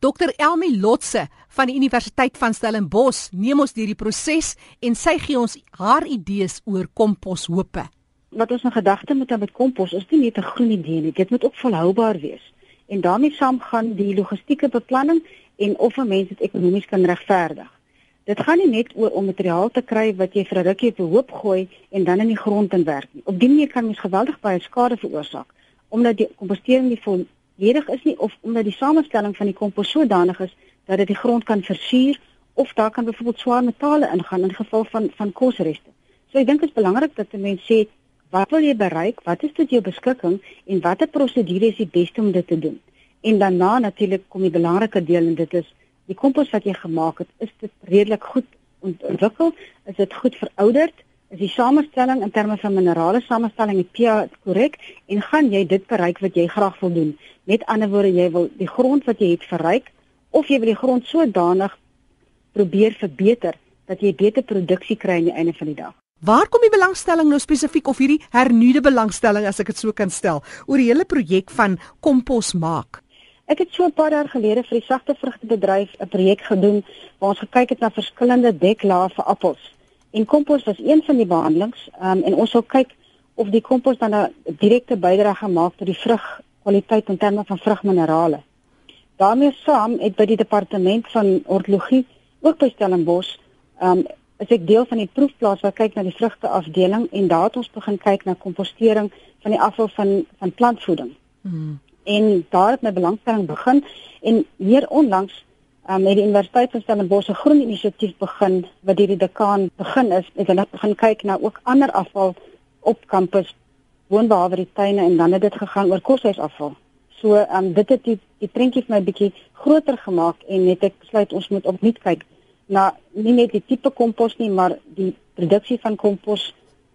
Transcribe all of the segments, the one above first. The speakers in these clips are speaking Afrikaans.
Dr Elmi Lotse van die Universiteit van Stellenbosch neem ons deur die proses en sy gee ons haar idees oor komposhope. Wat ons in gedagte moet hou met kompos is nie net 'n groen idee nie, dit moet ook volhoubaar wees. En daarmee saam gaan die logistieke beplanning en of 'n mens dit ekonomies kan regverdig. Dit gaan nie net oor om materiaal te kry wat jy vir 'n rukkie op 'n hoop gooi en dan in die grond inwerk nie. Op dié manier kan mens geweldig baie skade veroorsaak omdat die kompostering nie vol ledig is nie of omdat die samestelling van die kompos sodanig is dat dit die grond kan versuur of daar kan byvoorbeeld swaar metale ingaan in geval van van kosreste. So ek dink dit is belangrik dat 'n mens sê wat wil jy bereik? Wat is tot jou beskikking en watter prosedure is die beste om dit te doen? En daarna natuurlik kom die belangrike deel en dit is die kompos wat jy gemaak het, is dit redelik goed ontwikkel? Is dit goed verouderd? Is die samestelling in terme van minerale samestelling die pH korrek en gaan jy dit bereik wat jy graag wil doen. Met ander woorde, jy wil die grond wat jy het verryk of jy wil die grond sodanig probeer verbeter dat jy beter produksie kry aan die einde van die dag. Waar kom die belangstelling nou spesifiek of hierdie hernuide belangstelling as ek dit so kan stel oor die hele projek van kompos maak? Ek het so 'n paar jaar gelede vir die sagte vrugtebedryf 'n projek gedoen waar ons gekyk het na verskillende deklae vir appels. En kompos was een van die behandelings um, en ons sal kyk of die kompos dan 'n direkte bydrae gemaak tot die vrugkwaliteit in terme van vrugminerale. daarmee saam het by die departement van ortologie ook by Stellenbosch um is ek deel van die proefplaas wat kyk na die vrugteafdeling en daar het ons begin kyk na kompostering van die afval van van plantvoeding. Hmm. En daar het my belangstelling begin en meer onlangs um, met die Universiteit van Stellenbosch 'n groen inisiatief begin wat hierdie dekaan begin is en hulle begin kyk na ook ander afval op kampus woonbehalwe die tuine en dan het dit gegaan oor koshuisafval. So ehm um, dit het die die prentjie vir my bietjie groter gemaak en net ek besluit ons moet opnuut kyk na nie net die tipe kompos nie maar die produksie van kompos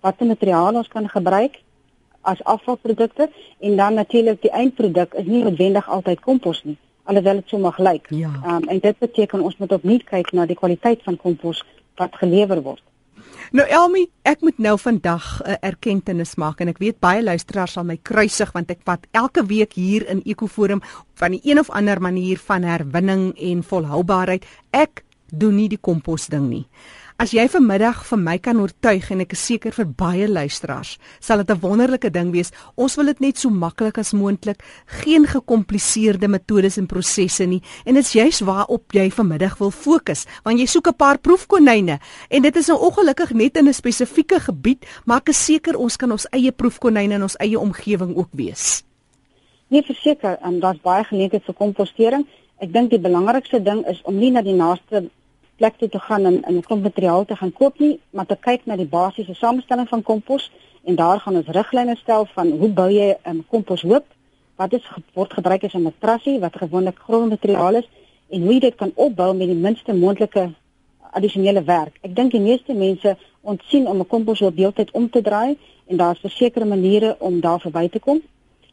watter materiale ons kan gebruik as afvalprodukte en dan natuurlik die eindproduk is nie noodwendig altyd kompos nie alhoewel dit so mag lyk. Ja. Um, en dit beteken ons moet opnuut kyk na die kwaliteit van kompos wat gelewer word. Nou Elmi, ek moet nou vandag 'n uh, erkenning maak en ek weet baie luisteraars sal my kruisig want ek vat elke week hier in Ekoforum van die een of ander manier van herwinning en volhoubaarheid. Ek doen nie die kompos ding nie. As jy vanmiddag vir my kan oortuig en ek is seker vir baie luisteraars, sal dit 'n wonderlike ding wees. Ons wil dit net so maklik as moontlik, geen gekompliseerde metodes en prosesse nie. En dit is juist waarop jy vanmiddag wil fokus, want jy soek 'n paar proefkonyne en dit is nou ongelukkig net in 'n spesifieke gebied, maar ek is seker ons kan ons eie proefkonyne in ons eie omgewing ook wees. Nee, verseker, en daar's baie geleenthede vir kompostering. Ek dink die belangrikste ding is om nie na die naaste plek toe te gaan en 'n klomp materiaal te gaan koop nie, maar te kyk na die basiese samestelling van kompos en daar gaan ons riglyne stel van hoe bou jy 'n komposhoop? Wat is word gebruik as 'n matrasie wat gewoonlik grondmateriaal is en hoe jy dit kan opbou met die minste moontlike addisionele werk. Ek dink die meeste mense ontsien om 'n komposhoop deeltyd om te draai en daar's versekerde maniere om daar verby te kom.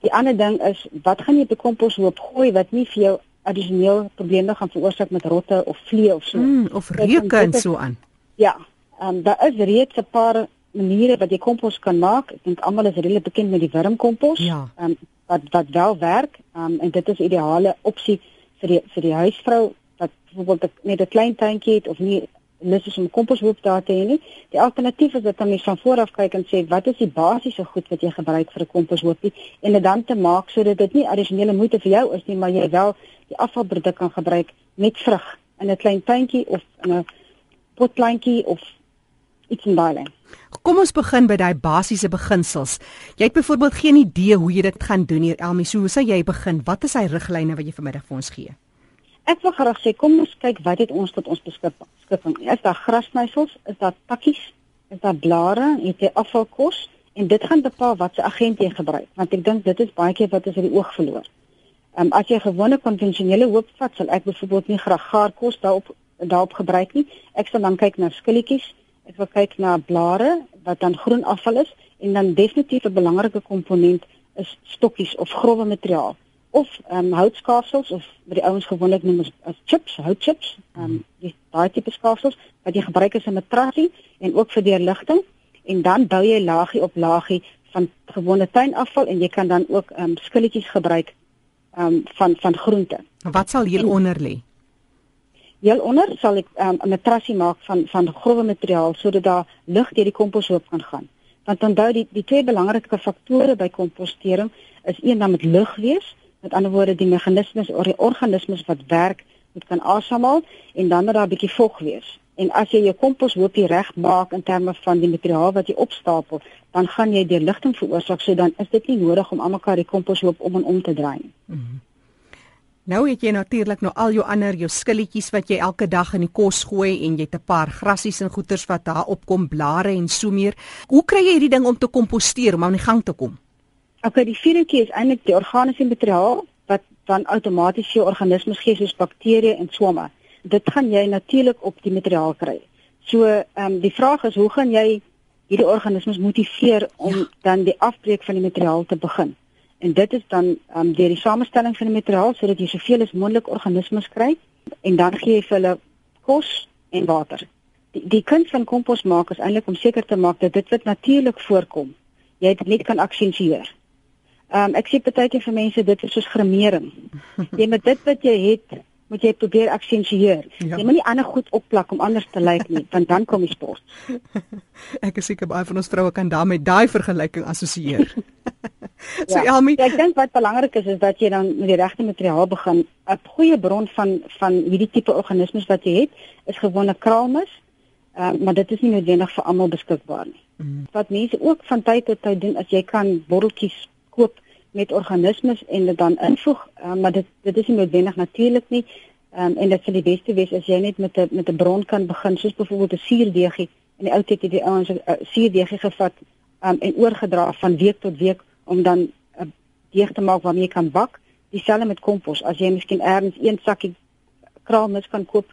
Die ander ding is, wat gaan jy op 'n komposhoop gooi wat nie vir jou addisioneel probleme gaan veroorsaak met rotte of vliee of so. Mm, of reuke en so aan. Ja. Ehm um, daar is reeds 'n paar maniere wat jy kompos kan maak. Ek dink almal is redelik bekend met die wurmkompos. Ja. Ehm um, wat wat wel werk. Ehm um, en dit is ideale opsie vir die vir die huisvrou wat byvoorbeeld net 'n klein tuintjie het of nie lus is om komposhoop daar te hê nie. Die alternatief is dat jy van vooraf kyk en sê wat is die basiese goed wat jy gebruik vir 'n komposhoopie en dit dan te maak sodat dit nie addisionele moeite vir jou is nie, maar jy wel die afvalproduk kan gebruik met vrug in 'n klein tuintjie of in 'n potplantjie of iets in daai lyn. Kom ons begin by daai basiese beginsels. Jy het byvoorbeeld geen idee hoe jy dit gaan doen hier Elmi. So hoe sou jy begin? Wat is hy riglyne wat jy vanmiddag vir ons gee? Ek wil graag sê kom ons kyk wat het ons tot ons beskikking. Is daar grasnysels? Is daar takkies? Is daar blare? Het jy afvalkos? En dit gaan bepaal wat se agent jy gebruik, want ek dink dit is baie keer wat ons uit die oog verloor. Ehm um, as jy gewone konvensionele hoop vat, sal ek byvoorbeeld nie graag gaarkos daarop daarop gebruik nie. Ek sal dan kyk na skilletjies. Ek wil kyk na blare wat dan groen afval is en dan definitief 'n belangrike komponent is stokkies of grouwe materiaal of ehm um, houtskaafsels of wat die ouens gewoonlik noem as, as chips, houtchips. Ehm um, die daai tipe skaafsels wat jy gebruik as 'n matrasie en ook vir deurligting en dan bou jy laagie op laagie van gewone tuinafval en jy kan dan ook ehm um, skilletjies gebruik um, van van groente. Wat sal hier onder lê? Heel onder sal ek um, 'n matrasie maak van van grouwe materiaal sodat daar lug deur die komposhoop kan gaan. Want onthou die die twee belangrike faktore by kompostering is een dan met lug wees, met ander woorde die meganismes of die organismes wat werk moet kan asemhaal en dan moet daar 'n bietjie vog wees. En as jy jou komposhoopie reg maak in terme van die materiaal wat jy opstapel, dan gaan jy deurligting veroorsaak, so dan is dit nie nodig om almekaar die komposhoop om en om te draai nie. Mm -hmm. Nou het jy natuurlik nou al jou ander jou skilletjies wat jy elke dag in die kos gooi en jy het 'n paar grassies en goeters wat daar opkom, blare en so meer. Hoe kry jy hierdie ding om te komposteer om aan die gang te kom? Okay, die vierde is eintlik die organiese materiaal wat dan outomaties jou organismes gee soos bakterieë en swamme. Dit gaan jy natuurlik op die materiaal kry. So, ehm um, die vraag is hoe gaan jy hierdie organismes motiveer om ja. dan die afbreek van die materiaal te begin? En dit is dan um, deur die samestelling van die materiaal sodat jy soveel as moontlik organismes kry en dan gee jy vir hulle kos en water. Die, die kuns van kompos maak is eintlik om seker te maak dat dit wat natuurlik voorkom, jy dit net kan aksensieer. Ehm um, ek sê baie keer vir mense dit is soos gremering. Jy met dit wat jy het, moet jy probeer aksensieer. Ja. Jy moenie ander goed opplak om anders te lyk nie, want dan kom jy sport. ek is seker baie van ons vroue kan daarmee daai vergelyking assosieer. so ja, Elmi, ek dink wat belangrik is is dat jy dan met die regte materiaal begin. 'n Goeie bron van van hierdie tipe organismes wat jy het, is gewone kraalmis. Uh, maar dit is nie noodwendig vir almal beskikbaar nie. Mm. Wat mense ook van tyd tot tyd doen, as jy kan botteltjies met organismes en dit dan invoeg, um, maar dit dit is nie noodwendig natuurlik nie. Um, en dit sal die beste wees as jy net met 'n met 'n bron kan begin, soos byvoorbeeld 'n suurdeegie. In die ou tyd het die ouens 'n suurdeegie gevat um, en oorgedra van week tot week om dan 'n uh, deeg te maak waarmee jy kan bak. Dieselfde met kompos. As jy miskien ergens een sakkie kraalmis kan koop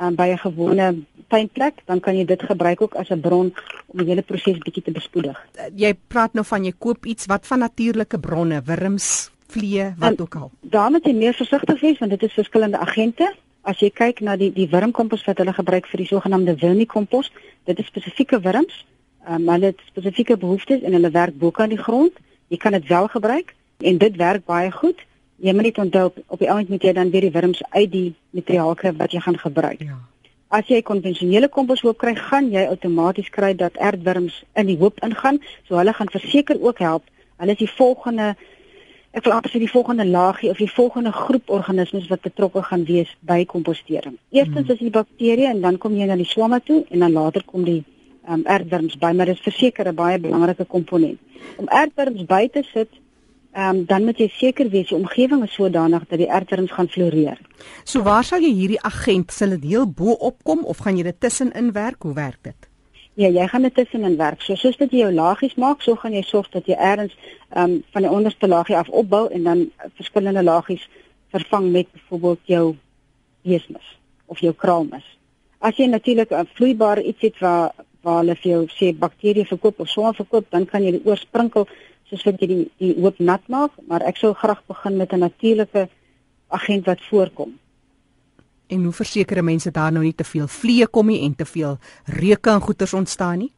um, by 'n gewone tuinplek, dan kan jy dit gebruik ook as 'n bron om die hele proses bietjie te bespoedig. Uh, jy praat nou van jy koop iets wat van natuurlike bronne, wurms, vliee, wat en, ook al. Daar moet jy meer versigtig wees want dit is verskillende agente. As jy kyk na die die wurmkompos wat hulle gebruik vir die sogenaamde vermikompos, dit is spesifieke wurms, um, hulle het spesifieke behoeftes en hulle werk bo kan die grond. Jy kan dit wel gebruik en dit werk baie goed. Jy moet net onthou op die oomblik moet jy dan weer die wurms uit die materiaal kry wat jy gaan gebruik. Ja. As jy konvensionele komposhoop kry, gaan jy outomaties kry dat aardwurms in die hoop ingaan, so hulle gaan verseker ook help. Hulle is die volgende ek wil amper sê die volgende laagie of die volgende groep organismes wat betrokke gaan wees by kompostering. Eerstens hmm. is die bakterieë en dan kom jy na die swamme toe en dan later kom die um, aardwurms by, maar dit is verseker 'n baie belangrike komponent. Om aardwurms by te sit ehm um, dan moet jy seker wees die omgewing is sodanig dat die erterings gaan floreer. So waar sal jy hierdie agent sal dit heel bo opkom of gaan jy dit tussenin werk? Hoe werk dit? Ja, jy gaan dit tussenin werk. So soos dit jy jou laagies maak, so gaan jy sorg dat jy eers ehm um, van die onderste laagie af opbou en dan verskillende laagies vervang met byvoorbeeld jou beesmis of jou kraalmis. As jy natuurlik 'n vloeibare iets het waar waar hulle vir jou sê bakterieë verkoop of swaar verkoop, dan kan jy dit oorsprinkel soos wat jy die die hoop nat maak, maar ek sou graag begin met 'n natuurlike agent wat voorkom. En hoe verseker mense daar nou nie te veel vliee kom nie en te veel reuke en goeters ontstaan nie?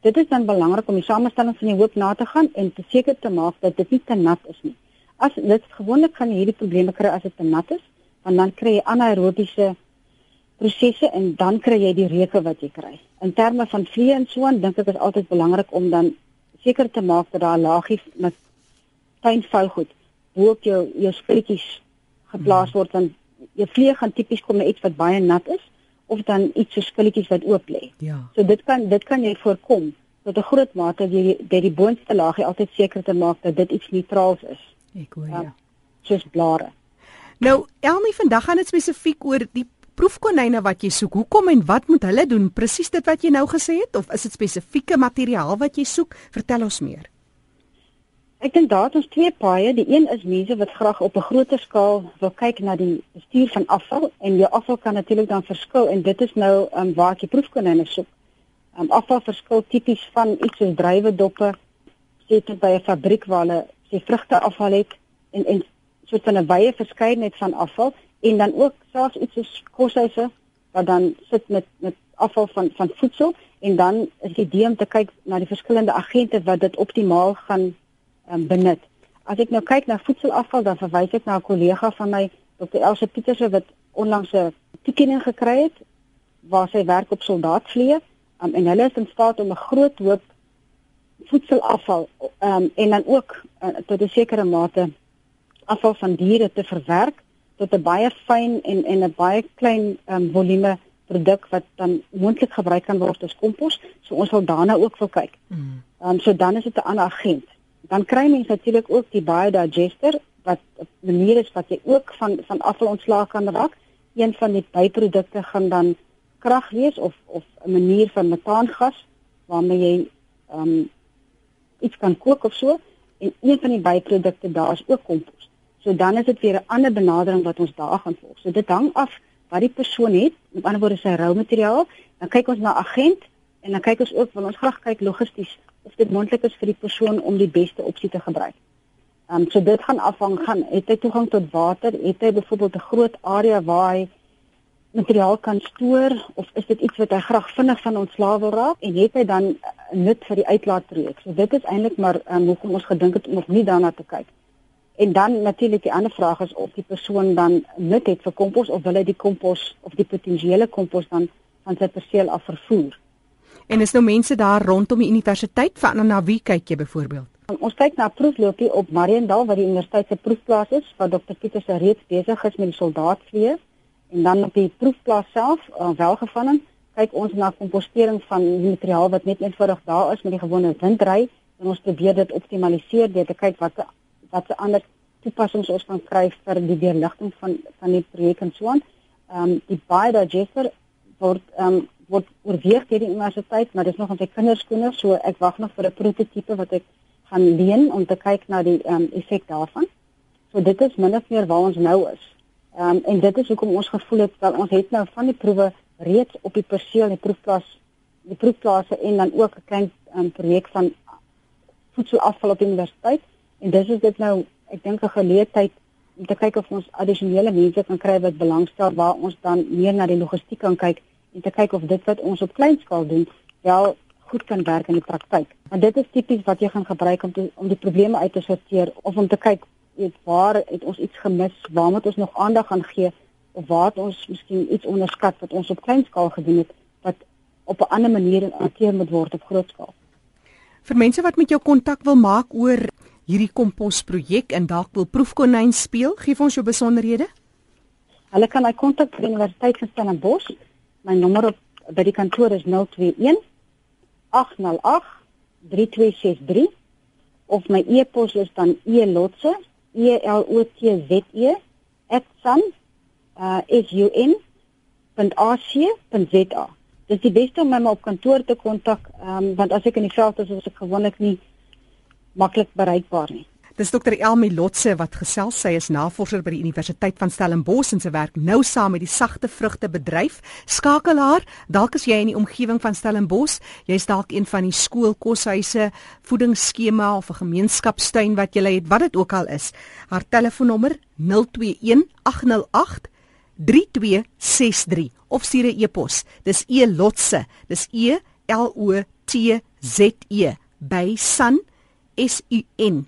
Dit is dan belangrik om die samestelling van die hoop na te gaan en te seker te maak dat dit nie te nat is nie. As dit gewoonlik gaan hierdie probleme kry as dit te nat is, want dan kry jy anaerobiese prosesse en dan kry jy die reuke wat jy kry. In terme van vliee en so aan, dink ek is altyd belangrik om dan seker te maak dat daar laagies met pynvou goed bo op jou jou spritjies geplaas word want jou vlieg gaan tipies kom met iets wat baie nat is of dan iets so skilletjies wat oop lê. Ja. So dit kan dit kan jy voorkom tot 'n groot mate deur die deur die boonste laagie altyd seker te maak dat dit iets neutraals is. Ek hoor ja. ja. Soos blare. Nou, Elmi, vandag gaan dit spesifiek oor die proefkonyne wat jy soek, hoekom en wat moet hulle doen? Presies dit wat jy nou gesê het of is dit spesifieke materiaal wat jy soek? Vertel ons meer. Ek dink daar het ons twee paaie. Die een is mense wat graag op 'n groter skaal wil kyk na die bestuur van afval en jou afval kan natuurlik dan verskil en dit is nou um, waar ek die proefkonyne soek. Um, afval verskil tipies van iets soos druiwedoppe, sit dit by 'n fabriek waar hulle sy vrugte afval het en en soort van 'n wye verskeidenheid van afval en dan ook selfs iets soos koshuise wat dan sit met met afval van van voedsel en dan is die idee om te kyk na die verskillende agente wat dit optimaal gaan um, benut. As ek nou kyk na voedselafval, dan verwys ek na 'n kollega van my, Dr. Elsə Pieterse wat onlangs 'n toekenning gekry het waar sy werk op soldaatvliee um, en hulle is in staat om 'n groot hoop voedselafval um, en dan ook uh, tot 'n sekere mate afval van diere te verwerk tot 'n baie fyn en en 'n baie klein um, volume produk wat dan moontlik gebruik kan word as kompos. So ons wil daarna ook wil kyk. Mm. Um, so dan is dit 'n ander agent. Dan kry mense natuurlik ook die biodigester wat 'n manier is wat jy ook van van afval ontslae kan raak. Een van die byprodukte gaan dan krag wees of of 'n manier van metaangas waarmee jy ehm um, iets kan kook of so en een van die byprodukte daar is ook kompos. So dan is dit weer 'n ander benadering wat ons daar gaan volg. So dit hang af wat die persoon het, met ander woorde sy rou materiaal, dan kyk ons na agent en dan kyk ons ook wil ons graag kyk logisties of dit moontlik is vir die persoon om die beste opsie te gebruik. Ehm um, so dit gaan afhang gaan het hy toegang tot water, het hy byvoorbeeld 'n groot area waar hy materiaal kan stoor of is dit iets wat hy graag vinnig van ontslae wil raak en het hy dan nut vir die uitlaatprojek. So dit is eintlik maar um, hoekom ons gedink het om nog nie daarna te kyk. En dan natuurlik die ander vraag is of die persoon dan nut het vir kompos of wil hy die kompos of die potensiële kompos dan van sy perseel af vervoer. En is nou mense daar rondom die universiteit van na wie kyk jy byvoorbeeld? Ons kyk na proefloopie op Mariendal waar die universiteit se proefplaas is waar Dr Pieter se reeds besig is met die soldaatvliee en dan op die proefplaas self uh, welgevallen kyk ons na kompostering van die materiaal wat net eenvoudig daar is met die gewone windry en ons probeer dit optimaliseer deur te kyk wat wat se ander toepassings ons kan kry vir die weerligting van van die projek en so aan. Ehm um, die biodigester word ehm um, word oorweeg deur die universiteit, maar dis nog aan sy kinderskoene, so ek wag nog vir 'n prototipe wat ek gaan leen om te kyk na die ehm um, effek daarvan. So dit is min of meer waar ons nou is. Ehm um, en dit is hoekom ons gevoel het dat ons het nou van die proewe reeds op die perseel die proefplaas die proefplase en dan ook 'n klein um, projek van voedselafval op die universiteit en dis is dit nou ek dink 'n geleentheid om te kyk of ons addisionele mense kan kry wat belangstel waar ons dan meer na die logistiek kan kyk en te kyk of dit wat ons op klein skaal doen wel goed kan werk in die praktyk. Want dit is tipies wat jy gaan gebruik om te, om die probleme uit te sorteer of om te kyk weet waar het ons iets gemis, waar moet ons nog aandag aan gee of waar het ons miskien iets onderskat wat ons op klein skaal gedoen het wat op 'n ander manier hanteer moet word op groot skaal. Vir mense wat met jou kontak wil maak oor hierdie komposprojek en dalk wil proefkonyn speel, gee ons jou besonderhede. Hulle kan my kontak by die Universiteit van Stellenbosch. My nommer op by die kantoor is 021 808 3263 of my e-pos is dan elotse e l o t z e @sun uh sun.ac.za. Dit is die beste om my op kantoor te kontak, um, want as ek in die veld is, is ek gewoonlik nie maklik bereikbaar nie. Dis dokter Elmi Lotse wat gesels sy is navorser by die Universiteit van Stellenbosch en sy werk nou saam met die sagte vrugte bedryf. Skakel haar, dalk is jy in die omgewing van Stellenbosch, jy's dalk een van die skoolkoshuise, voedingsskema of 'n gemeenskapstuin wat jy het, wat dit ook al is. Haar telefoonnommer 021 808 3263 of stuur 'n e-pos. Dis E Lotse. Dis E L O T Z E by sun s u n.ac.za